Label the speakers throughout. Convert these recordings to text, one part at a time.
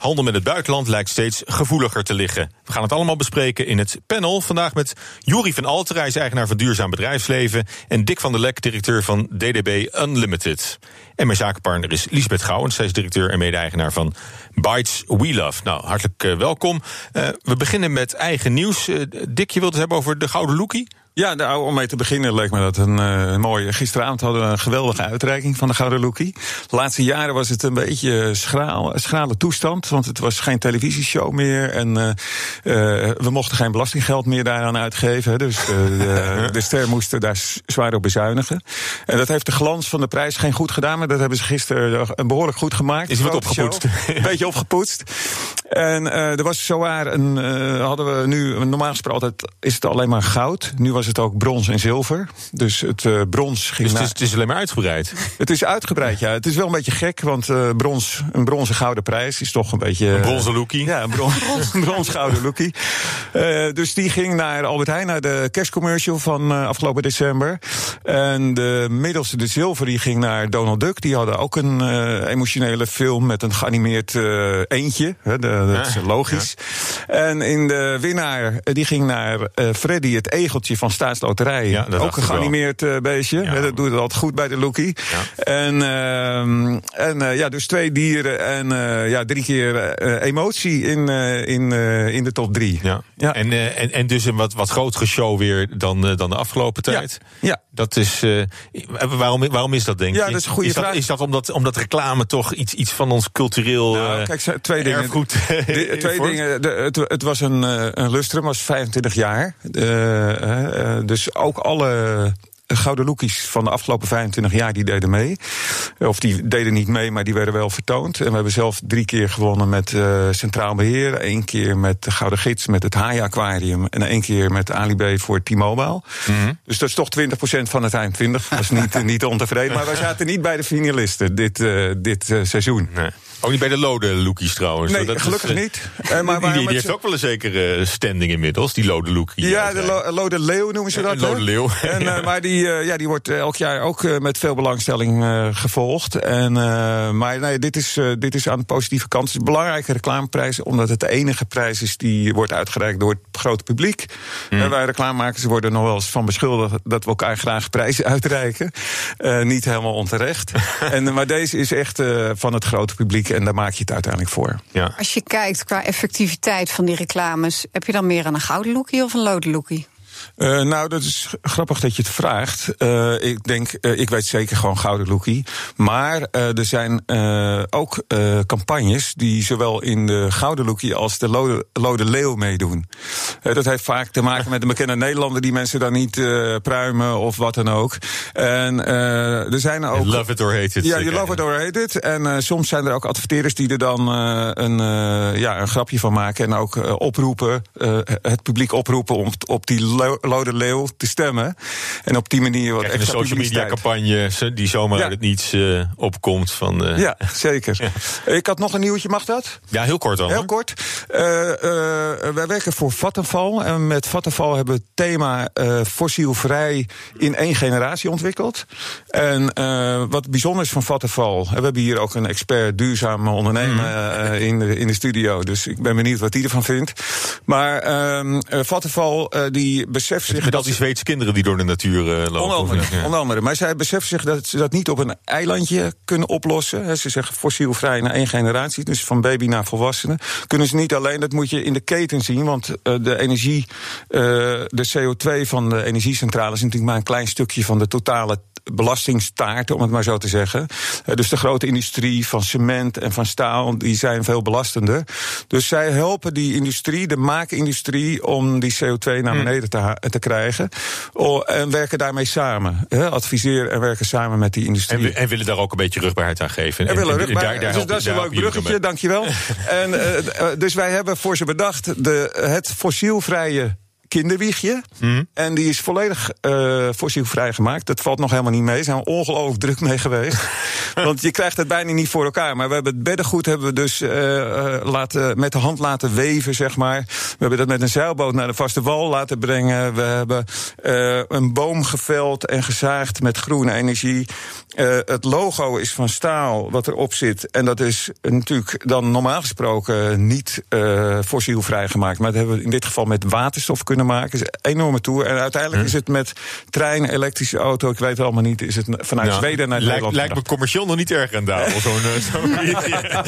Speaker 1: Handel met het buitenland lijkt steeds gevoeliger te liggen. We gaan het allemaal bespreken in het panel. Vandaag met Juri van Altera, is eigenaar van Duurzaam Bedrijfsleven. En Dick van der Lek, directeur van DDB Unlimited. En mijn zakenpartner is Lisbeth Gouwens. Zij is directeur en mede-eigenaar van Bytes We Love. Nou, hartelijk uh, welkom. Uh, we beginnen met eigen nieuws. Uh, Dick, je wilt het hebben over de Gouden Lookie?
Speaker 2: Ja, nou, om mee te beginnen leek me dat een uh, mooie. Gisteravond hadden we een geweldige uitreiking van de Gouden Lookie. De laatste jaren was het een beetje schraal, schrale toestand. Want het was geen televisieshow meer. En uh, uh, we mochten geen belastinggeld meer daaraan uitgeven. Dus de, de ster moest daar zwaar op bezuinigen. En dat heeft de glans van de prijs geen goed gedaan. Maar dat hebben ze gisteren behoorlijk goed gemaakt.
Speaker 1: Is wat opgepoetst?
Speaker 2: Een beetje opgepoetst. En er was zowaar een. hadden we nu. Normaal gesproken altijd is het alleen maar goud. Nu was het ook brons en zilver. Dus het uh, brons ging
Speaker 1: Dus het is, het is, alleen maar uitgebreid?
Speaker 2: Het is uitgebreid, ja. Het is wel een beetje gek, want uh, brons, een bronzen gouden prijs is toch een beetje...
Speaker 1: Een bronzen lookie?
Speaker 2: Ja, een brons, brons gouden lookie. Uh, dus die ging naar Albert Heijn, naar de kerstcommercial van afgelopen december. En de middelste, de zilver, die ging naar Donald Duck. Die hadden ook een emotionele film met een geanimeerd eentje. Hè, de, dat is logisch. Ja. En in de winnaar, die ging naar Freddy, het egeltje van Staatsloterij. Ja, ook een geanimeerd beestje. Ja. Dat doet het altijd goed bij de Lookie. Ja. En, uh, en ja, dus twee dieren en ja, drie keer emotie in, in, in de top drie.
Speaker 1: Ja. Ja. En, en, en dus een wat, wat grotere show weer dan, dan de afgelopen tijd.
Speaker 2: Ja. ja.
Speaker 1: Dat is, waarom, waarom is dat, denk je?
Speaker 2: Ja, dat is een goede
Speaker 1: is
Speaker 2: vraag.
Speaker 1: Dat, is dat omdat, omdat reclame toch iets, iets van ons cultureel
Speaker 2: nou, kijk, twee dingen.
Speaker 1: erfgoed
Speaker 2: de, Twee dingen. De, het, het was een, een lustrum, was 25 jaar. Uh, dus ook alle gouden lookies van de afgelopen 25 jaar die deden mee. Of die deden niet mee, maar die werden wel vertoond. En we hebben zelf drie keer gewonnen met uh, Centraal Beheer. één keer met de Gouden Gids, met het Haai Aquarium. En één keer met Ali B voor T-Mobile. -hmm. Dus dat is toch 20% van het eind 20. Dat is niet, niet ontevreden. Maar wij zaten niet bij de finalisten dit, uh, dit uh, seizoen.
Speaker 1: Nee. Ook niet bij de Lode Lookies trouwens.
Speaker 2: Nee, dat gelukkig is, niet.
Speaker 1: Uh, maar die, die heeft ook wel een zekere standing inmiddels, die Lode Lookie.
Speaker 2: Ja, de lo Lode Leeuw noemen ze dat.
Speaker 1: Uh, Lode Leeuw.
Speaker 2: En, maar die, ja, die wordt elk jaar ook met veel belangstelling gevolgd. En, maar nee, dit is, dit is aan de positieve kant. Het is een belangrijke reclameprijs, omdat het de enige prijs is die wordt uitgereikt door het grote publiek. Mm. wij reclamemakers worden nog wel eens van beschuldigd dat we elkaar graag prijzen uitreiken. niet helemaal onterecht. en, maar deze is echt van het grote publiek. En daar maak je het uiteindelijk voor.
Speaker 1: Ja.
Speaker 3: Als je kijkt qua effectiviteit van die reclames, heb je dan meer aan een gouden lookie of een lode lookie?
Speaker 2: Uh, nou, dat is grappig dat je het vraagt. Uh, ik denk, uh, ik weet zeker gewoon Gouden Lookie. Maar er zijn ook campagnes die zowel in de Gouden Lookie als de Lode, Lode Leeuw meedoen. dat heeft vaak te maken met de bekende Nederlander die mensen dan niet pruimen of wat dan ook. En er zijn ook.
Speaker 1: Love it or hate it.
Speaker 2: Ja, je love it or hate it. En soms zijn er ook adverteerders die er dan een, ja, een grapje van maken. En ook oproepen, het publiek oproepen om op die Lode Leeuw te stemmen. En op die manier wat
Speaker 1: extra een social media campagne die zomaar ja. uit het niets uh, opkomt. Van, uh,
Speaker 2: ja, zeker. Ja. Ik had nog een nieuwtje, mag dat?
Speaker 1: Ja, heel kort dan.
Speaker 2: Heel hoor. kort. Uh, wij werken voor Vattenfall. En met Vattenfall hebben we het thema fossielvrij in één generatie ontwikkeld. En wat bijzonder is van Vattenfall... we hebben hier ook een expert duurzaam ondernemen mm. in, de, in de studio. Dus ik ben benieuwd wat hij ervan vindt. Maar Vattenfall die beseft zich.
Speaker 1: Met al die Zweedse kinderen die door de natuur uh, lopen.
Speaker 2: Onder andere, ja. onder andere. Maar zij beseffen zich dat ze dat niet op een eilandje kunnen oplossen. Ze zeggen fossielvrij na één generatie, dus van baby naar volwassenen. Kunnen ze niet alleen, dat moet je in de keten zien. Want uh, de energie, uh, de CO2 van de energiecentrale is natuurlijk maar een klein stukje van de totale belastingstaart, om het maar zo te zeggen. Uh, dus de grote industrie van cement en van staal, die zijn veel belastender. Dus zij helpen die industrie, de maakindustrie, om die CO2 naar beneden te, te krijgen. Oh, en werken daarmee samen. Adviseren en werken samen met die industrie.
Speaker 1: En, en, willen daar ook een beetje rugbaarheid aan geven.
Speaker 2: En, willen rugbaarheid. Daar, daar dus dat is een leuk bruggetje, dankjewel. en, uh, dus wij hebben voor ze bedacht de, het fossielvrije kinderwiegje.
Speaker 1: Mhm.
Speaker 2: En die is volledig eh fossielvrij gemaakt. Dat valt nog helemaal niet mee. Daar zijn we ongelooflijk druk mee geweest. Want je krijgt het bijna niet voor elkaar. Maar we hebben het beddengoed hebben we dus eh, eh, laten, met de hand laten weven, zeg maar. We hebben dat met een zeilboot naar de vaste wal laten brengen. We hebben een boom geveld en gezaagd met groene energie. Het logo is van staal wat erop zit. En dat is natuurlijk dan normaal gesproken niet fossielvrij gemaakt. Maar dat hebben we in dit geval met waterstof kunnen maken. Is een enorme tour. En uiteindelijk is het met trein, elektrische auto, ik weet het allemaal niet, is het vanuit
Speaker 1: Nou,
Speaker 2: Zweden naar Nederland.
Speaker 1: lijkt me commercieel nog niet erg rendabel, zo'n eh, zo'n wiegje.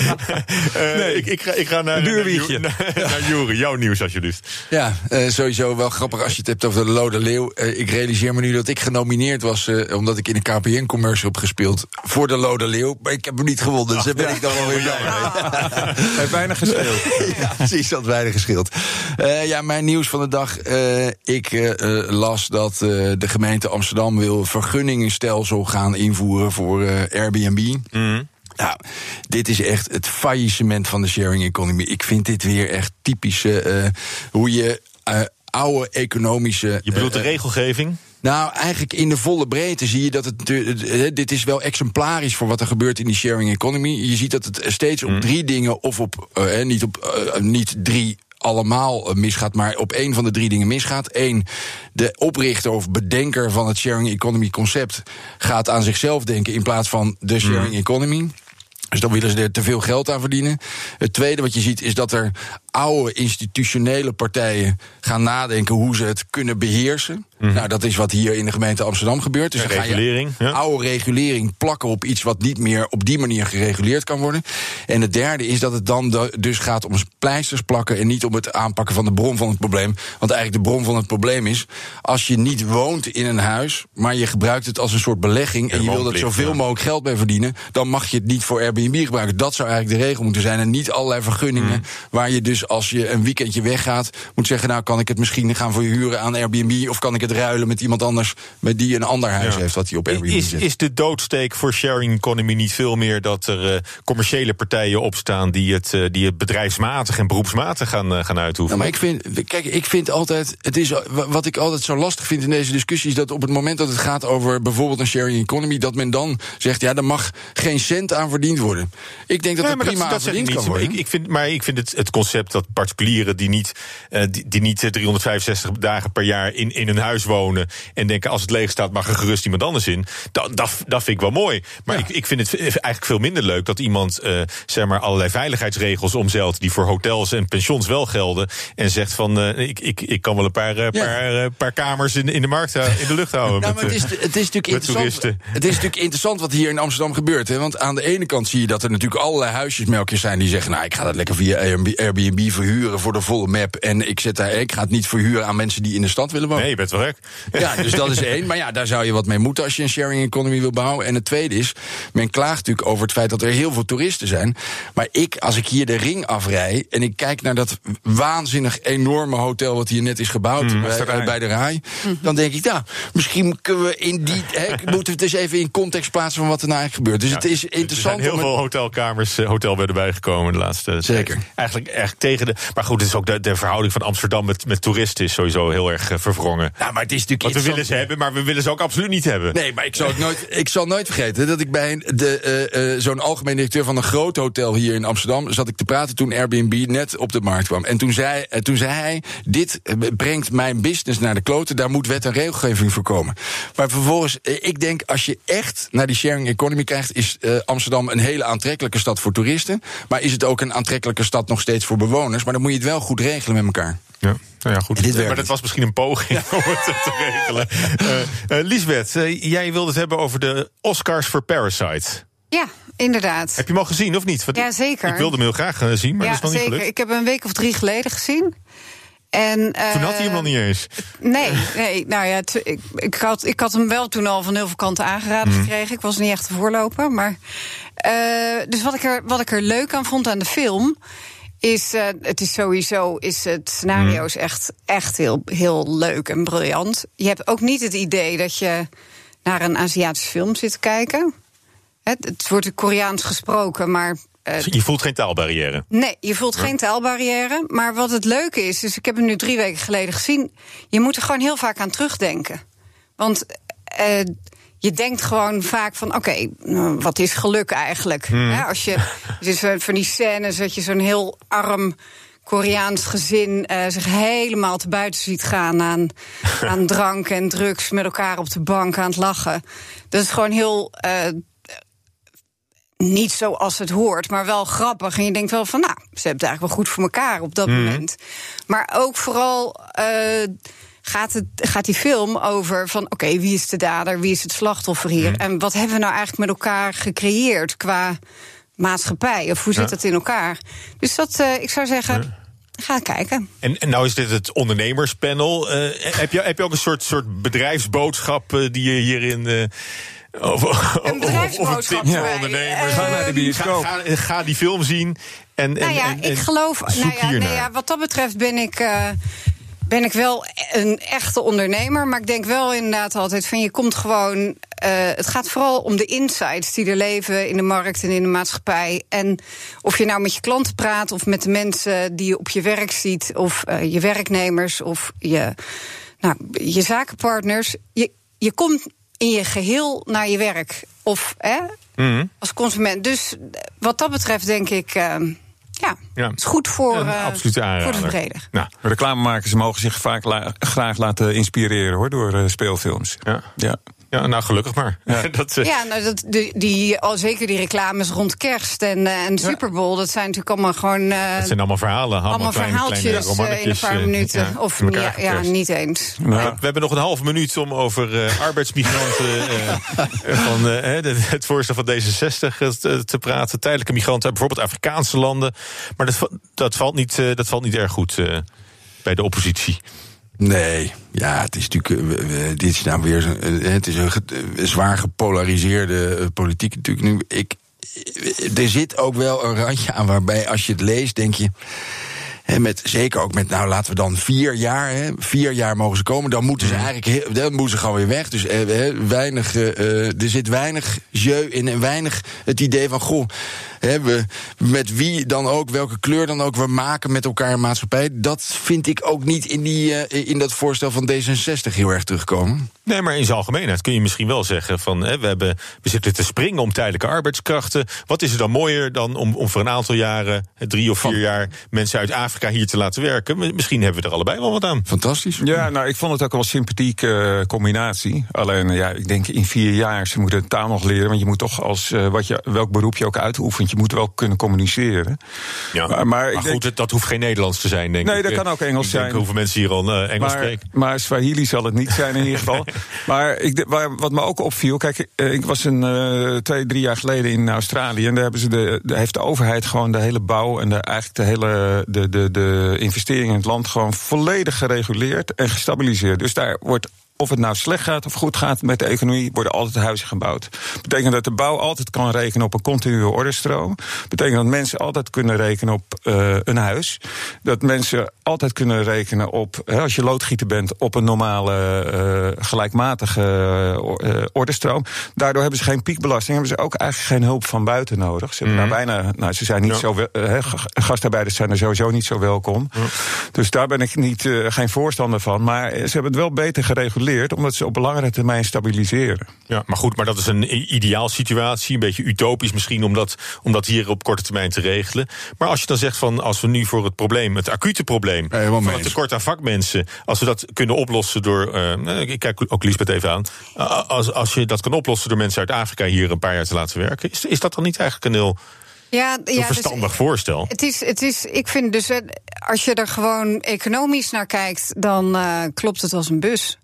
Speaker 1: Eh, ik, ik, ga, ik ga naar,
Speaker 2: Een duur
Speaker 1: naar, naar, Juri, jouw nieuws alsjeblieft.
Speaker 4: Ja, eh, sowieso wel grappig als je het hebt over de Lode Leeuw. Ik realiseer me nu dat ik genomineerd was... eh, omdat ik in een KPN-commercial heb gespeeld voor de Lode Leeuw. Maar ik heb hem niet gewonnen, dus daar ben ik dan wel weer blij mee.
Speaker 2: Heeft weinig gescheeld.
Speaker 4: ja, precies, dat weinig gescheeld. Eh, ja, mijn nieuws van de dag. Eh, ik eh, eh, las dat de gemeente Amsterdam wil vergunningenstelsel gaan invoeren voor Airbnb. Nou, dit is echt het faillissement van de sharing economy. Ik vind dit weer echt typisch eh, hoe je oude economische.
Speaker 1: Je bedoelt de regelgeving?
Speaker 4: nou, eigenlijk in de volle breedte zie je dat het. Dit is wel exemplarisch voor wat er gebeurt in die sharing economy. Je ziet dat het steeds op drie dingen, of op. eh, niet op eh, niet drie allemaal eh, misgaat, maar op één van de drie dingen misgaat. Eén, de oprichter of bedenker van het sharing economy concept gaat aan zichzelf denken in plaats van de sharing economy. Dus dan willen ze er te veel geld aan verdienen. Het tweede wat je ziet is dat er oude institutionele partijen gaan nadenken hoe ze het kunnen beheersen. Nou, dat is wat hier in de gemeente Amsterdam gebeurt. Dus dan ga je
Speaker 1: ja.
Speaker 4: oude regulering plakken op iets wat niet meer op die manier gereguleerd kan worden. En het derde is dat het dan dus gaat om pleisters plakken en niet om het aanpakken van de bron van het probleem. Want eigenlijk de bron van het probleem is, als je niet woont in een huis, maar je gebruikt het als een soort belegging en je wil er zoveel mogelijk geld mee verdienen, dan mag je het niet voor Airbnb gebruiken. Dat zou eigenlijk de regel moeten zijn. En niet allerlei vergunningen
Speaker 1: Hmm.
Speaker 4: waar je dus als je een weekendje weggaat, moet zeggen, nou kan ik het misschien gaan verhuren aan Airbnb of kan ik het ruilen met iemand anders met die een ander huis
Speaker 1: Ja.
Speaker 4: heeft wat hij op Airbnb
Speaker 1: Is,
Speaker 4: zet.
Speaker 1: is de doodsteek voor sharing economy niet veel meer dat er eh, commerciële partijen opstaan die het, eh, die het bedrijfsmatig en beroepsmatig gaan, eh, gaan uitoefenen?
Speaker 4: Nou, maar ik vind, kijk, ik vind altijd, het is, wat ik altijd zo lastig vind in deze discussie, is dat op het moment dat het gaat over bijvoorbeeld een sharing economy, dat men dan zegt, ja, er mag geen cent aan verdiend worden. Ik denk dat
Speaker 1: Nee,
Speaker 4: er
Speaker 1: maar
Speaker 4: prima aan
Speaker 1: zeg ik
Speaker 4: verdiend kan
Speaker 1: Maar
Speaker 4: worden.
Speaker 1: Ik, ik vind, maar ik vind het, het concept dat particulieren die niet, eh, die, die niet eh, 365 dagen per jaar in, in een huis wonen en denken als het leeg staat mag er gerust iemand anders in, dat, dat, dat vind ik wel mooi. Maar ik, ik vind het eigenlijk veel minder leuk dat iemand eh, zeg maar allerlei veiligheidsregels omzeilt die voor hotels en pensions wel gelden en zegt van eh, ik, ik, ik kan wel een paar, eh,
Speaker 4: Ja.
Speaker 1: paar, eh, paar kamers in, in, de markt in de lucht houden.
Speaker 4: Nou,
Speaker 1: met,
Speaker 4: maar het is,
Speaker 1: eh,
Speaker 4: het is natuurlijk interessant.
Speaker 1: toeristen.
Speaker 4: Het is natuurlijk interessant wat hier in Amsterdam gebeurt. Hè? Want aan de ene kant zie je dat er natuurlijk allerlei huisjesmelkjes zijn die zeggen: Nou, ik ga dat lekker via Airbnb Airbnb verhuren voor de volle map. En ik, zet daar, ik ga het niet verhuren aan mensen die in de stad willen wonen.
Speaker 1: Nee, je bent wel gek.
Speaker 4: Ja, dus dat is één. Maar ja, daar zou je wat mee moeten als je een sharing economy wil bouwen. En het tweede is, men klaagt natuurlijk over het feit dat er heel veel toeristen zijn. Maar ik, als ik hier de ring afrij en ik kijk naar dat waanzinnig enorme hotel wat hier net is gebouwd bij,
Speaker 2: de Rai.
Speaker 4: eh, bij de Rai, dan denk ik, ja, misschien kunnen we in die, hè, moeten we het eens even in context plaatsen van wat er nou eigenlijk gebeurt. Dus het is
Speaker 1: Er
Speaker 4: interessant.
Speaker 1: zijn heel
Speaker 4: om
Speaker 1: veel hotelkamers, eh, hotelbedden bijgekomen de laatste
Speaker 4: Zeker.
Speaker 1: tijd. Eigenlijk echt tegen de. Maar goed, het is ook de, de verhouding van Amsterdam met, met toeristen is sowieso heel erg eh, verwrongen.
Speaker 4: Nou, maar het is natuurlijk
Speaker 1: Want we willen ze hebben, maar we willen ze ook absoluut niet hebben.
Speaker 4: Nee, maar ik zal, nooit, ik zal nooit vergeten dat ik bij een- de, eh, eh, zo'n algemeen directeur van een groot hotel hier in Amsterdam zat ik te praten toen Airbnb net op de markt kwam. En toen zei, toen zei hij: Dit brengt mijn business naar de kloten, daar moet wet en regelgeving voor komen. Maar vervolgens, ik denk als je echt naar die sharing economy krijgt, is Amsterdam een hele aantrekkelijke stad voor toeristen. Maar is het ook een aantrekkelijke stad nog steeds voor bewoners? Maar dan moet je het wel goed regelen met elkaar.
Speaker 1: Ja, nou ja, goed.
Speaker 4: Dit
Speaker 1: maar dat was misschien een poging om het te regelen. Eh eh, Liesbeth, eh, jij wilde het hebben over de Oscars voor Parasite.
Speaker 3: Ja, inderdaad.
Speaker 1: Heb je hem al gezien of niet? Want
Speaker 3: Ja, zeker.
Speaker 1: Ik wilde hem heel graag zien, maar
Speaker 3: ja,
Speaker 1: dat is nog niet
Speaker 3: zeker.
Speaker 1: gelukt.
Speaker 3: Ik heb hem een week of drie geleden gezien. En, eh,
Speaker 1: Toen had hij hem nog niet eens.
Speaker 3: Nee, nee nou ja, ik, ik, had, ik had hem wel toen al van heel veel kanten aangeraden
Speaker 1: Mhm.
Speaker 3: gekregen. Ik was niet echt de voorloper. Maar, eh, dus wat ik, er, wat ik er leuk aan vond aan de film. Is, eh, het is sowieso, is het scenario
Speaker 1: Mhm.
Speaker 3: is echt, echt heel, heel leuk en briljant. Je hebt ook niet het idee dat je naar een Aziatische film zit te kijken. Het, het wordt Koreaans gesproken, maar eh,
Speaker 1: Je voelt geen taalbarrière.
Speaker 3: Nee, je voelt geen taalbarrière. Maar wat het leuke is, dus ik heb hem nu drie weken geleden gezien. Je moet er gewoon heel vaak aan terugdenken. Want eh, je denkt gewoon vaak van: oké, nou, wat is geluk eigenlijk? Hè, als je dus van die scènes dat je zo'n heel arm. Koreaans gezin eh, zich helemaal te buiten ziet gaan aan, aan drank en drugs met elkaar op de bank aan het lachen. Dat is gewoon heel eh, niet zoals het hoort, maar wel grappig. En je denkt wel van, nou, ze hebben het eigenlijk wel goed voor elkaar op dat moment. Maar ook vooral eh, gaat, het, gaat die film over van, oké, wie is de dader, wie is het slachtoffer hier? En wat hebben we nou eigenlijk met elkaar gecreëerd qua maatschappij? Of hoe zit
Speaker 1: Ja.
Speaker 3: dat in elkaar? Dus dat, eh, ik zou zeggen, ga kijken.
Speaker 1: En, en nou is dit het ondernemerspanel. Eh, heb, je, heb je ook een soort, soort bedrijfsboodschap eh, die je hierin. eh of, of- of- of
Speaker 3: bedrijfsboodschap
Speaker 1: een tip voor ondernemers.
Speaker 3: Ga naar de
Speaker 2: bioscoop.
Speaker 1: Ga, ga, ga die film zien. En, en,
Speaker 3: Nou ja,
Speaker 1: en- en
Speaker 3: ik geloof.
Speaker 1: zoek
Speaker 3: Nou ja, nee,
Speaker 1: hiernaar.
Speaker 3: ja, wat dat betreft ben ik. eh, ben ik wel een echte ondernemer, maar ik denk wel inderdaad altijd van je komt gewoon. eh, het gaat vooral om de insights die er leven in de markt en in de maatschappij. En of je nou met je klanten praat of met de mensen die je op je werk ziet, of eh, je werknemers of je, nou, je zakenpartners. Je, je komt in je geheel naar je werk. Of hè,
Speaker 1: Mhm.
Speaker 3: als consument. Dus wat dat betreft denk ik. eh, ja,
Speaker 1: Ja.
Speaker 3: het is goed voor, eh, voor de verbreder.
Speaker 1: Nou,
Speaker 2: Reclamemakers mogen zich vaak la- graag laten inspireren hoor, door eh, speelfilms.
Speaker 1: ja.
Speaker 2: Ja.
Speaker 1: Ja, nou gelukkig maar. dat, eh,
Speaker 3: Ja, nou, dat, die, die, al zeker die reclames rond kerst en, eh, en Super Bowl, dat zijn natuurlijk allemaal gewoon. eh,
Speaker 1: het zijn allemaal verhalen. Allemaal,
Speaker 3: allemaal
Speaker 1: kleine,
Speaker 3: verhaaltjes
Speaker 1: kleine
Speaker 3: in een paar minuten.
Speaker 1: ja,
Speaker 3: of ja, ja, niet eens.
Speaker 2: Nou,
Speaker 1: We hebben nog een halve minuut om over eh, arbeidsmigranten eh, van eh, hè, de- het voorstel van D66 te, te praten. Tijdelijke migranten bijvoorbeeld Afrikaanse landen. Maar dat, dat, valt, niet, eh, dat valt niet erg goed eh, bij de oppositie.
Speaker 4: Nee, ja, het is natuurlijk. eh, dit is nou weer. zo- eh, Het is een zwaar gepolariseerde eh, politiek natuurlijk nu. Ik, er zit ook wel een randje aan waarbij als je het leest, denk je. met, zeker ook met, nou laten we dan vier jaar, vier jaar mogen ze komen. Dan moeten ze eigenlijk dan moeten ze gewoon weer weg. Dus weinig, er zit weinig jeu in en weinig het idee van, goh, hè, we, met wie dan ook, welke kleur dan ook, we maken met elkaar een maatschappij. Dat vind ik ook niet in, die, eh, in dat voorstel van D66 heel erg terugkomen.
Speaker 1: Nee, maar in zijn algemeenheid kun je misschien wel zeggen van hè, we, hebben, we zitten te springen om tijdelijke arbeidskrachten. Wat is er dan mooier dan om, om voor een aantal jaren, drie of vier jaar, mensen uit Afrika hier te laten werken? Misschien hebben we er allebei wel wat aan.
Speaker 4: Fantastisch.
Speaker 2: Ja, nou, ik vond het ook wel een sympathieke eh, combinatie. Alleen, eh, ja, ik denk in vier jaar, ze moeten de taal nog leren. Want je moet toch als, wat je, welk beroep je ook uitoefent, je moet wel kunnen communiceren.
Speaker 1: Ja.
Speaker 2: Maar-
Speaker 1: goed,
Speaker 2: denk-
Speaker 1: het- dat hoeft geen Nederlands te zijn, denk
Speaker 2: Nee,
Speaker 1: ik.
Speaker 2: dat kan ook Engels
Speaker 1: ik denk
Speaker 2: zijn.
Speaker 1: hoeveel mensen hier al eh, Engels
Speaker 2: maar,
Speaker 1: spreken.
Speaker 2: maar Swahili zal het niet zijn in ieder geval. Maar ik, waar, wat me ook opviel, kijk, eh, ik was een eh, twee, drie jaar geleden in Australië en daar hebben ze de, de heeft de overheid gewoon de hele bouw en de, eigenlijk de hele de, de, de investeringen in het land gewoon volledig gereguleerd en gestabiliseerd. Dus daar wordt of het nou slecht gaat of goed gaat met de economie, worden altijd huizen gebouwd. Betekent dat de bouw altijd kan rekenen op een continue orderstroom. Betekent dat mensen altijd kunnen rekenen op eh, een huis. Dat mensen altijd kunnen rekenen op, hè, als je loodgieter bent, op een normale, eh, gelijkmatige eh, orderstroom. Daardoor hebben ze geen piekbelasting, hebben ze ook eigenlijk geen hulp van buiten nodig. Ze, hebben daar bijna, nou, ze zijn niet
Speaker 1: Ja.
Speaker 2: zo, gastarbeiders zijn er sowieso niet zo welkom. Dus daar ben ik niet, geen voorstander van. Maar ze hebben het wel beter gereguleerd, omdat ze op langere termijn stabiliseren.
Speaker 1: Ja, maar goed, maar dat is een ideaal situatie. Een beetje utopisch misschien om dat, om dat hier op korte termijn te regelen. Maar als je dan zegt van als we nu voor het probleem, het acute probleem, van het tekort aan vakmensen, als we dat kunnen oplossen door. eh, ik kijk ook Lisbeth even aan. Uh, als, als je dat kan oplossen door mensen uit Afrika hier een paar jaar te laten werken, is, is dat dan niet eigenlijk een heel
Speaker 3: Ja,
Speaker 1: een
Speaker 3: ja, dus-
Speaker 1: verstandig voorstel?
Speaker 3: Het is, het is, ik vind dus, eh, als je er gewoon economisch naar kijkt, dan eh, klopt het als een bus.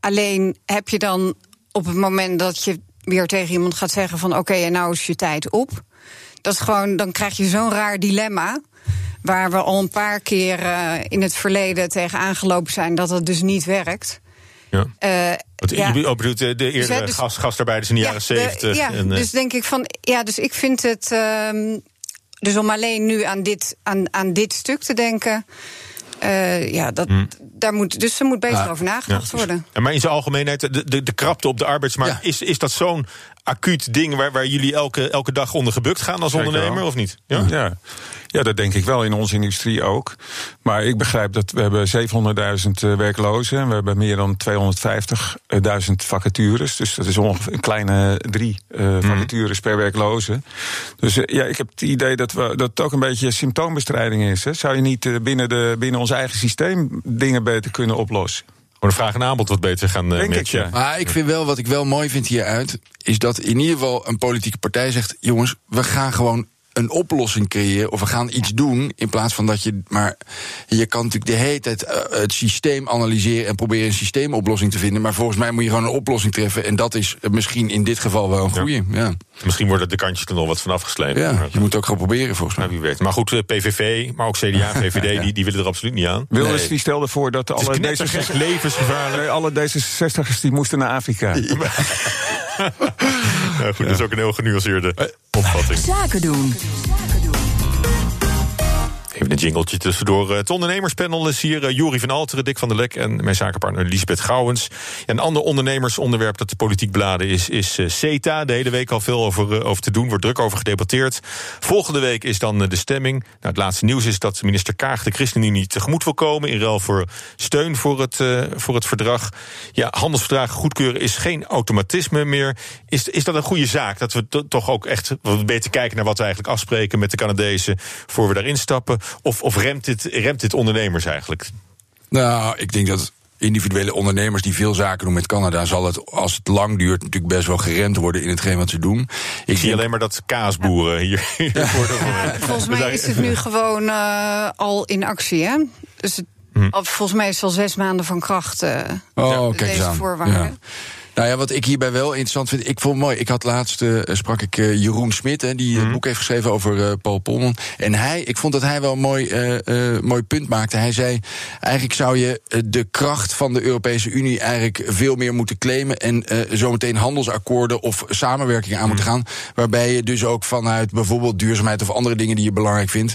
Speaker 3: Alleen heb je dan op het moment dat je weer tegen iemand gaat zeggen van oké, en nou is je tijd op. Dat is gewoon, dan krijg je zo'n raar dilemma. Waar we al een paar keer eh, in het verleden tegen aangelopen zijn dat het dus niet werkt.
Speaker 1: Ja.
Speaker 3: Eh,
Speaker 1: Want
Speaker 3: ja.
Speaker 1: je bedoelt de, de eerdere
Speaker 3: dus-
Speaker 1: gast, gastarbeiders in de jaren zeventig.
Speaker 3: ja,
Speaker 1: en, eh,
Speaker 3: dus denk ik van. Ja, dus ik vind het. ehm, dus om alleen nu aan dit, aan, aan dit stuk te denken. Eh, ja, dat, daar moet, dus er moet beter
Speaker 4: Ja,
Speaker 3: over nagedacht
Speaker 1: Ja.
Speaker 3: worden.
Speaker 1: Ja, maar in zijn algemeenheid, de, de, de krapte op de arbeidsmarkt,
Speaker 4: Ja.
Speaker 1: is, is dat zo'n acuut ding waar, waar jullie elke, elke dag onder gebukt gaan als ondernemer, of niet? Ja?
Speaker 2: Ja. ja, dat denk ik wel in onze industrie ook. Maar ik begrijp dat we hebben 700.000 eh, werklozen en we hebben meer dan 250.000 vacatures. Dus dat is ongeveer een kleine drie eh, vacatures per werkloze. Dus eh, ja, ik heb het idee dat, we, dat het ook een beetje symptoombestrijding is. Hè. Zou je niet binnen, de, binnen ons eigen systeem dingen beter kunnen oplossen?
Speaker 1: Gewoon de vraag en aanbod wat beter gaan
Speaker 2: ik,
Speaker 1: matchen.
Speaker 4: Maar ik vind wel, wat ik wel mooi vind hieruit, is dat in ieder geval een politieke partij zegt: jongens, we gaan gewoon een oplossing creëren of we gaan iets doen in plaats van dat je maar je kan natuurlijk de hele tijd eh, het systeem analyseren en proberen een systeemoplossing te vinden maar volgens mij moet je gewoon een oplossing treffen en dat is misschien in dit geval wel een goede ja.
Speaker 1: Misschien worden de kantjes er nog wat van afgesneden.
Speaker 4: Ja,
Speaker 1: Maar-
Speaker 4: je moet het ook gewoon proberen volgens mij
Speaker 1: Nou, wie weet. Maar goed, eh, PVV, maar ook CDA, VVD, die, die willen er absoluut niet aan.
Speaker 2: Wilders
Speaker 4: Nee.
Speaker 2: die stelde voor dat alle,
Speaker 1: knettergek,
Speaker 2: D66
Speaker 1: levensgevaarlijk.
Speaker 2: nee, alle D66'ers die moesten naar Afrika.
Speaker 1: Ja, goed, dat is ook een heel genuanceerde opvatting.
Speaker 5: Zaken doen.
Speaker 1: Even een jingletje tussendoor. Het ondernemerspanel is hier. Uh, Jori van Alteren, Dick van der Lek en mijn zakenpartner Lisbeth Gouwens. En een ander ondernemersonderwerp dat de politiek beladen is, is uh, CETA. De hele week al veel over, over te doen, wordt druk over gedebatteerd. Volgende week is dan de stemming. Nou, het laatste nieuws is dat minister Kaag de ChristenUnie tegemoet wil komen. In ruil voor steun voor het, voor het verdrag. Ja, handelsverdragen goedkeuren is geen automatisme meer. Is, is dat een goede zaak? Dat we to, toch ook echt beter kijken naar wat we eigenlijk afspreken met de Canadezen voor we daarin stappen? Of, of remt, dit, remt dit ondernemers eigenlijk?
Speaker 4: Nou, ik denk dat individuele ondernemers die veel zaken doen met Canada, zal het, als het lang duurt, natuurlijk best wel geremd worden in hetgeen wat ze doen.
Speaker 1: Ik,
Speaker 4: Ik
Speaker 1: zie alleen maar dat kaasboeren hier, hier worden.
Speaker 3: Volgens mij is het nu gewoon uh, al in actie, hè? Dus het, hm. volgens mij is het al zes maanden van kracht. Uh,
Speaker 4: oh, kijk eens aan.
Speaker 3: voorwaarden.
Speaker 4: Ja. Nou ja, wat ik hierbij wel interessant vind, ik vond het mooi. Ik had laatst uh, sprak ik uh, Jeroen Smit, hè, die het mm. boek heeft geschreven over uh, Paul Polman. En hij, ik vond dat hij wel een mooi, mooi punt maakte. Hij zei: eigenlijk zou je de kracht van de Europese Unie eigenlijk veel meer moeten claimen en zometeen handelsakkoorden of samenwerking aan mm. moeten gaan, waarbij je dus ook vanuit bijvoorbeeld duurzaamheid of andere dingen die je belangrijk vindt,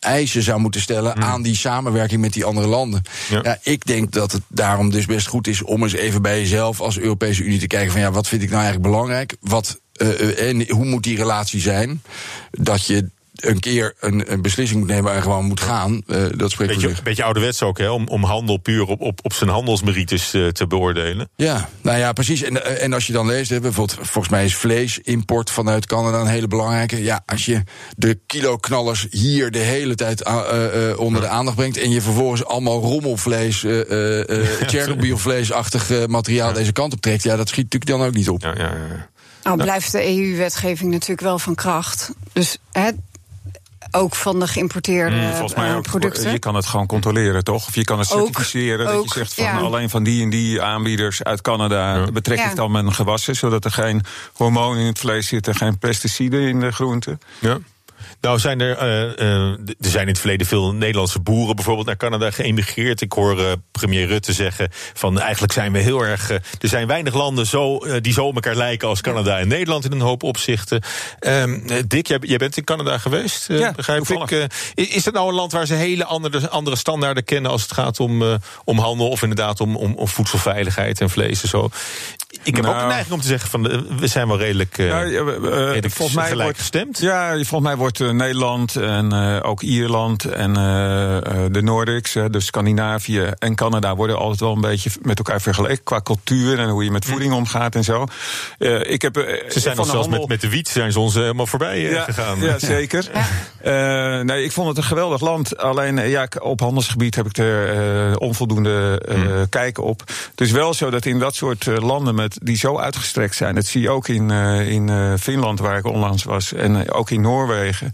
Speaker 4: eisen zou moeten stellen mm. aan die samenwerking met die andere landen. Ja. ja, ik denk dat het daarom dus best goed is om eens even bij jezelf als Europese Unie te kijken van ja, wat vind ik nou eigenlijk belangrijk? Wat, uh, en hoe moet die relatie zijn? Dat je een keer een, een beslissing moet nemen en gewoon moet gaan. Uh, dat spreekt
Speaker 1: beetje,
Speaker 4: voor zich.
Speaker 1: beetje ouderwets ook, hè? Om, om handel puur op, op, op zijn handelsmerites uh, te beoordelen.
Speaker 4: Ja, nou ja, precies. En, en als je dan leest, hè, bijvoorbeeld, volgens mij is vleesimport vanuit Canada een hele belangrijke. Ja, als je de kiloknallers hier de hele tijd uh, onder de aandacht brengt en je vervolgens allemaal rommelvlees, Tsjernobylvleesachtig materiaal ja. deze kant op trekt, ja, dat schiet natuurlijk dan ook niet op.
Speaker 1: Ja, ja, ja.
Speaker 3: Nou, blijft de EU-wetgeving natuurlijk wel van kracht. Dus hè, ook van de geïmporteerde mm,
Speaker 2: Volgens mij ook,
Speaker 3: producten.
Speaker 2: Je kan het gewoon controleren, toch? Of je kan het certificeren.
Speaker 3: Ook,
Speaker 2: dat
Speaker 3: ook,
Speaker 2: je zegt van
Speaker 3: ja.
Speaker 2: alleen van die en die aanbieders uit Canada ja. betrek ik dan mijn gewassen. Zodat er geen hormonen in het vlees zitten, geen pesticiden in de groenten.
Speaker 1: Ja. Nou, zijn er, uh, uh, er zijn in het verleden veel Nederlandse boeren bijvoorbeeld naar Canada geëmigreerd. Ik hoor uh, premier Rutte zeggen van eigenlijk zijn we heel erg. er zijn weinig landen zo, die zo op elkaar lijken als Canada en Nederland in een hoop opzichten. Dick, jij, jij, bent in Canada geweest,
Speaker 2: ja,
Speaker 1: begrijp ik. is dat nou een land waar ze hele andere, andere standaarden kennen als het gaat om, om handel of inderdaad om, om, om voedselveiligheid en vlees en zo? Ik heb nou, ook de neiging om te zeggen van we zijn wel redelijk,
Speaker 2: nou,
Speaker 1: redelijk
Speaker 2: volgens mij
Speaker 1: gelijk
Speaker 2: wordt,
Speaker 1: gestemd.
Speaker 2: Ja, volgens mij wordt Nederland en uh, ook Ierland en uh, de Nordics, uh, dus Scandinavië en Canada worden altijd wel een beetje met elkaar vergeleken qua cultuur en hoe je met voeding omgaat en zo. ik heb,
Speaker 1: ze zijn nog zelfs handel... met, met de wiet zijn ze ons helemaal voorbij
Speaker 2: ja,
Speaker 1: gegaan.
Speaker 2: Ja, zeker. Ja. nee, ik vond het een geweldig land. Alleen ja, op handelsgebied heb ik er onvoldoende hmm. kijk op. Het is wel zo dat in dat soort landen met, die zo uitgestrekt zijn, dat zie je ook in, in Finland waar ik onlangs was en ook in Noorwegen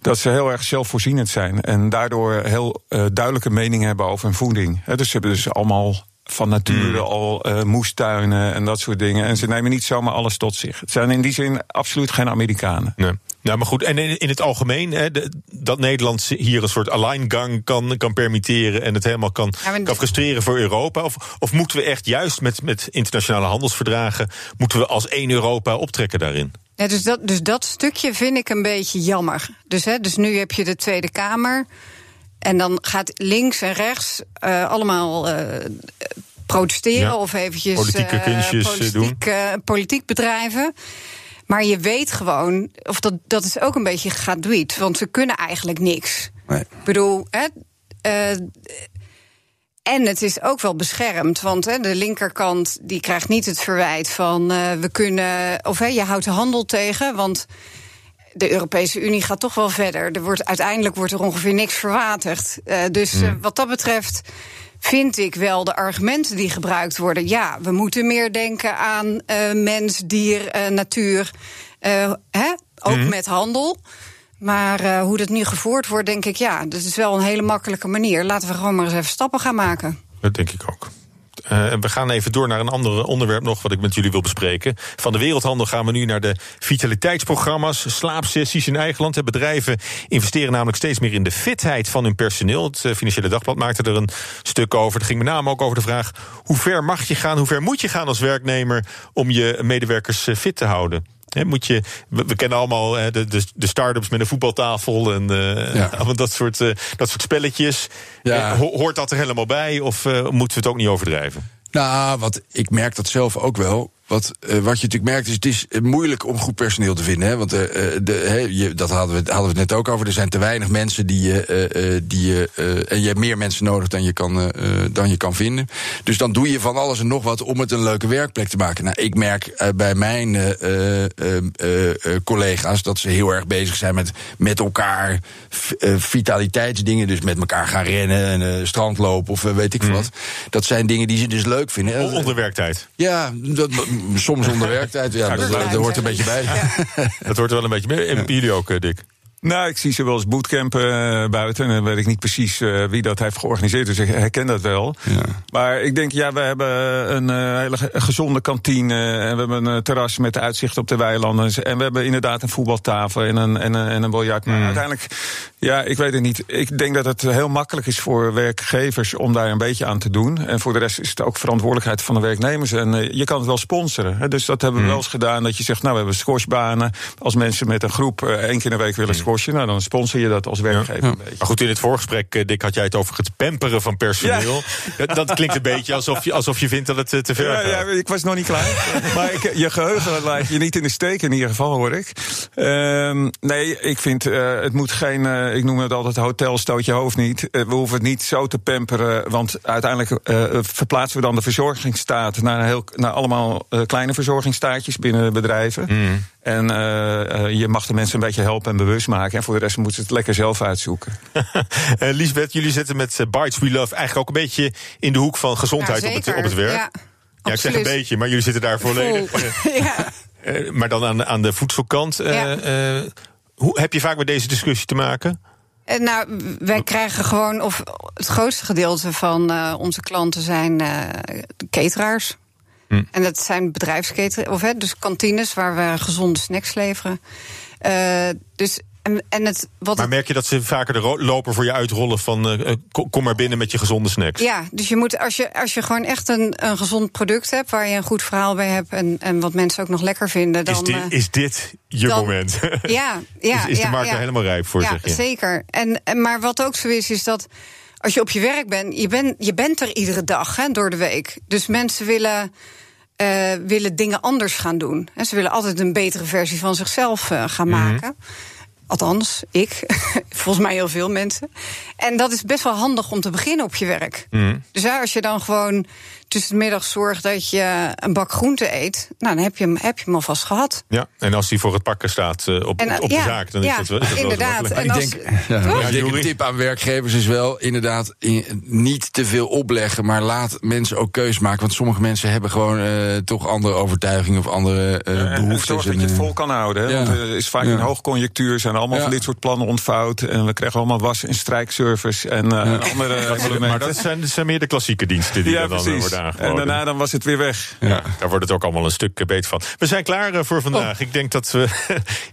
Speaker 2: dat ze heel erg zelfvoorzienend zijn. En daardoor heel uh, duidelijke mening hebben over hun voeding. Dus ze hebben dus allemaal van nature mm. al uh, moestuinen en dat soort dingen. En ze nemen niet zomaar alles tot zich. Het zijn in die zin absoluut geen Amerikanen.
Speaker 1: Nee. Nou, maar goed, en in, in het algemeen, hè, de, dat Nederland hier een soort alleingang kan, kan permitteren en het helemaal kan, ja, kan frustreren voor Europa? Of, of moeten we echt juist met, met internationale handelsverdragen, moeten we als één Europa optrekken daarin?
Speaker 3: Ja, dus, dat, dus dat stukje vind ik een beetje jammer. Dus, hè, dus nu heb je de Tweede Kamer. En dan gaat links en rechts uh, allemaal uh, protesteren
Speaker 1: ja.
Speaker 3: of eventjes
Speaker 1: politieke kunstjes
Speaker 3: uh, politiek,
Speaker 1: doen.
Speaker 3: politiek bedrijven. Maar je weet gewoon, of dat, dat is ook een beetje gegradueerd, want ze kunnen eigenlijk niks.
Speaker 4: Nee.
Speaker 3: Ik bedoel, hè, eh, en het is ook wel beschermd, want hè, de linkerkant die krijgt niet het verwijt van eh, we kunnen, of hè, je houdt de handel tegen, want de Europese Unie gaat toch wel verder. Er wordt, uiteindelijk wordt er ongeveer niks verwaterd. Uh, dus uh, wat dat betreft vind ik wel de argumenten die gebruikt worden. Ja, we moeten meer denken aan uh, mens, dier, natuur. Hè? Ook mm. met handel. Maar hoe dat nu gevoerd wordt, denk ik, ja, dat is wel een hele makkelijke manier. Laten we gewoon maar eens even stappen gaan maken.
Speaker 1: Dat denk ik ook. Uh, we gaan even door naar een ander onderwerp nog wat ik met jullie wil bespreken. Van de wereldhandel gaan we nu naar de vitaliteitsprogramma's, slaapsessies in eigen land. Bedrijven investeren namelijk steeds meer in de fitheid van hun personeel. Het uh, Financiële Dagblad maakte er een stuk over. Het ging met name ook over de vraag: hoe ver mag je gaan, hoe ver moet je gaan als werknemer om je medewerkers uh, fit te houden? He, moet je, we, we, kennen allemaal he, de, de, de start-ups met een voetbaltafel en uh, ja. dat, soort, uh, dat soort spelletjes. Ja. Ho hoort dat er helemaal bij of uh, moeten we het ook niet overdrijven?
Speaker 4: Nou, wat ik merk dat zelf ook wel. Wat, uh, wat je natuurlijk merkt, is het is moeilijk om goed personeel te vinden. Hè? Want uh, de, je, dat hadden we, hadden we het net ook over. Er zijn te weinig mensen die je. Uh, die, en je hebt meer mensen nodig dan je, kan, dan je kan vinden. Dus dan doe je van alles en nog wat om het een leuke werkplek te maken. Nou, ik merk bij mijn collega's dat ze heel erg bezig zijn met, met elkaar vitaliteitsdingen. Dus met elkaar gaan rennen en strandlopen of weet ik mm. wat. Dat zijn dingen die ze dus leuk vinden.
Speaker 1: Onder werktijd.
Speaker 4: Ja, dat, soms onder werktijd. Ja, dat, dat, hoort er een beetje bij. Ja.
Speaker 1: Dat hoort er wel een beetje bij. En jullie ook, Dick?
Speaker 2: Nou, ik zie ze wel eens bootcampen uh, buiten. En dan weet ik niet precies uh, wie dat heeft georganiseerd. Dus ik herken dat wel. Ja. Maar ik denk, ja, we hebben een uh, hele gezonde kantine. En we hebben een terras met uitzicht op de weilanden. En we hebben inderdaad een voetbaltafel en een, en een, en een biljart. Maar mm. uiteindelijk, ja, ik weet het niet. Ik denk dat het heel makkelijk is voor werkgevers om daar een beetje aan te doen. En voor de rest is het ook verantwoordelijkheid van de werknemers. En je kan het wel sponsoren. Hè. Dus dat hebben we mm. wel eens gedaan. Dat je zegt, nou, we hebben squashbanen. Als mensen met een groep één keer in de week willen Nou, dan sponsor je dat als werkgever ja. een beetje.
Speaker 1: Maar goed, in het voorgesprek, Dick, had jij het over het pamperen van personeel. Ja. Dat, dat, klinkt een beetje alsof je, alsof je vindt dat het te ver gaat.
Speaker 2: Ja, ik was nog niet klaar. maar ik, je geheugen laat je niet in de steek in ieder geval, hoor ik. Um, nee, ik vind, uh, het moet geen, uh, ik noem het altijd hotel, stoot je hoofd niet. Uh, we hoeven het niet zo te pamperen, want uiteindelijk verplaatsen we dan de verzorgingsstaat naar, heel, naar allemaal kleine verzorgingsstaatjes binnen bedrijven. Mm. En uh, je mag de mensen een beetje helpen en bewust maken. En voor de rest moeten ze het lekker zelf uitzoeken.
Speaker 1: uh, Lisbeth, jullie zitten met Bites We Love eigenlijk ook een beetje in de hoek van gezondheid
Speaker 3: ja,
Speaker 1: op, het, op het werk.
Speaker 3: Ja,
Speaker 1: ja, ik zeg een beetje, maar jullie zitten daar volledig. ja. uh, maar dan aan, aan de voedselkant. Ja. hoe, heb je vaak met deze discussie te maken?
Speaker 3: Nou, wij krijgen gewoon, of het grootste gedeelte van uh, onze klanten zijn uh, cateraars. En dat zijn bedrijfsketen, of hè, dus kantines waar we gezonde snacks leveren. Uh, dus en, en het, wat
Speaker 1: maar merk je dat ze vaker de loper voor je uitrollen van uh, kom maar binnen met je gezonde snacks?
Speaker 3: Ja, dus je moet als je, als je gewoon echt een, een gezond product hebt waar je een goed verhaal bij hebt en, en wat mensen ook nog lekker vinden, dan
Speaker 1: is dit, is dit je
Speaker 3: dan,
Speaker 1: moment.
Speaker 3: Ja, ja.
Speaker 1: is, is
Speaker 3: ja,
Speaker 1: de markt
Speaker 3: ja.
Speaker 1: er helemaal rijp voor?
Speaker 3: Ja,
Speaker 1: zeg je?
Speaker 3: zeker. En, en, maar wat ook zo is, is dat als je op je werk bent, je, ben, je bent er iedere dag hè, door de week. Dus mensen willen. Uh, willen dingen anders gaan doen. En ze willen altijd een betere versie van zichzelf uh, gaan mm -hmm. maken. Althans, ik. Volgens mij heel veel mensen. En dat is best wel handig om te beginnen op je werk. Mm. Dus ja, als je dan gewoon tussen de middag zorgt dat je een bak groente eet, nou, dan heb je hem, heb je hem alvast gehad.
Speaker 1: Ja, en als die voor het pakken staat uh, op, en, op ja, de zaak, dan
Speaker 3: ja,
Speaker 1: is dat wel. Is dat
Speaker 3: inderdaad.
Speaker 1: Wel
Speaker 3: en als,
Speaker 4: ik denk, ja, een tip aan werkgevers is wel inderdaad in, niet te veel opleggen, maar laat mensen ook keus maken. Want sommige mensen hebben gewoon uh, toch andere overtuigingen of andere uh,
Speaker 2: ja,
Speaker 4: behoeftes.
Speaker 2: Zorg dat je het vol kan houden. Hè? Want er is vaak een hoogconjunctuur, zijn allemaal van dit soort plannen ontvouwd. En we krijgen allemaal was- en strijkservice en andere.
Speaker 1: Maar dat zijn, dat zijn meer de klassieke diensten die
Speaker 2: ja,
Speaker 1: dan
Speaker 2: precies.
Speaker 1: worden
Speaker 2: En daarna dan was het weer weg.
Speaker 1: Ja. Daar wordt het ook allemaal een stuk beter van. We zijn klaar uh, voor vandaag. Oh. Ik denk dat we.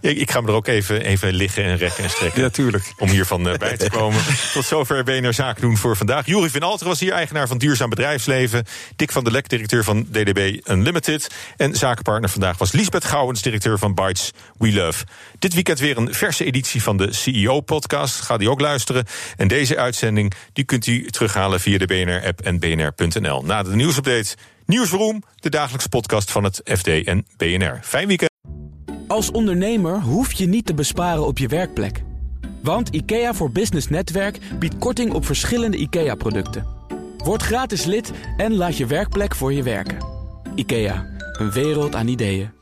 Speaker 1: ik ga me er ook even, even liggen en rekken en strekken.
Speaker 2: Ja, tuurlijk.
Speaker 1: Om hiervan uh, bij te komen. Tot zover BNR Zaken doen voor vandaag. Juri van Alter was hier eigenaar van Duurzaam Bedrijfsleven. Dick van der Lek, directeur van DDB Unlimited. En zakenpartner vandaag was Liesbeth Gouwens, directeur van Bytes We Love. Dit weekend weer een verse editie van de CEO-podcast. Ga die ook luisteren. En deze uitzending die kunt u terughalen via de BNR-app en bnr.nl. Na de nieuwsupdate. Nieuwsroom, de dagelijkse podcast van het FD en BNR. Fijn weekend.
Speaker 6: Als ondernemer hoef je niet te besparen op je werkplek. Want IKEA voor Business Netwerk biedt korting op verschillende IKEA-producten. Word gratis lid en laat je werkplek voor je werken. IKEA, een wereld aan ideeën.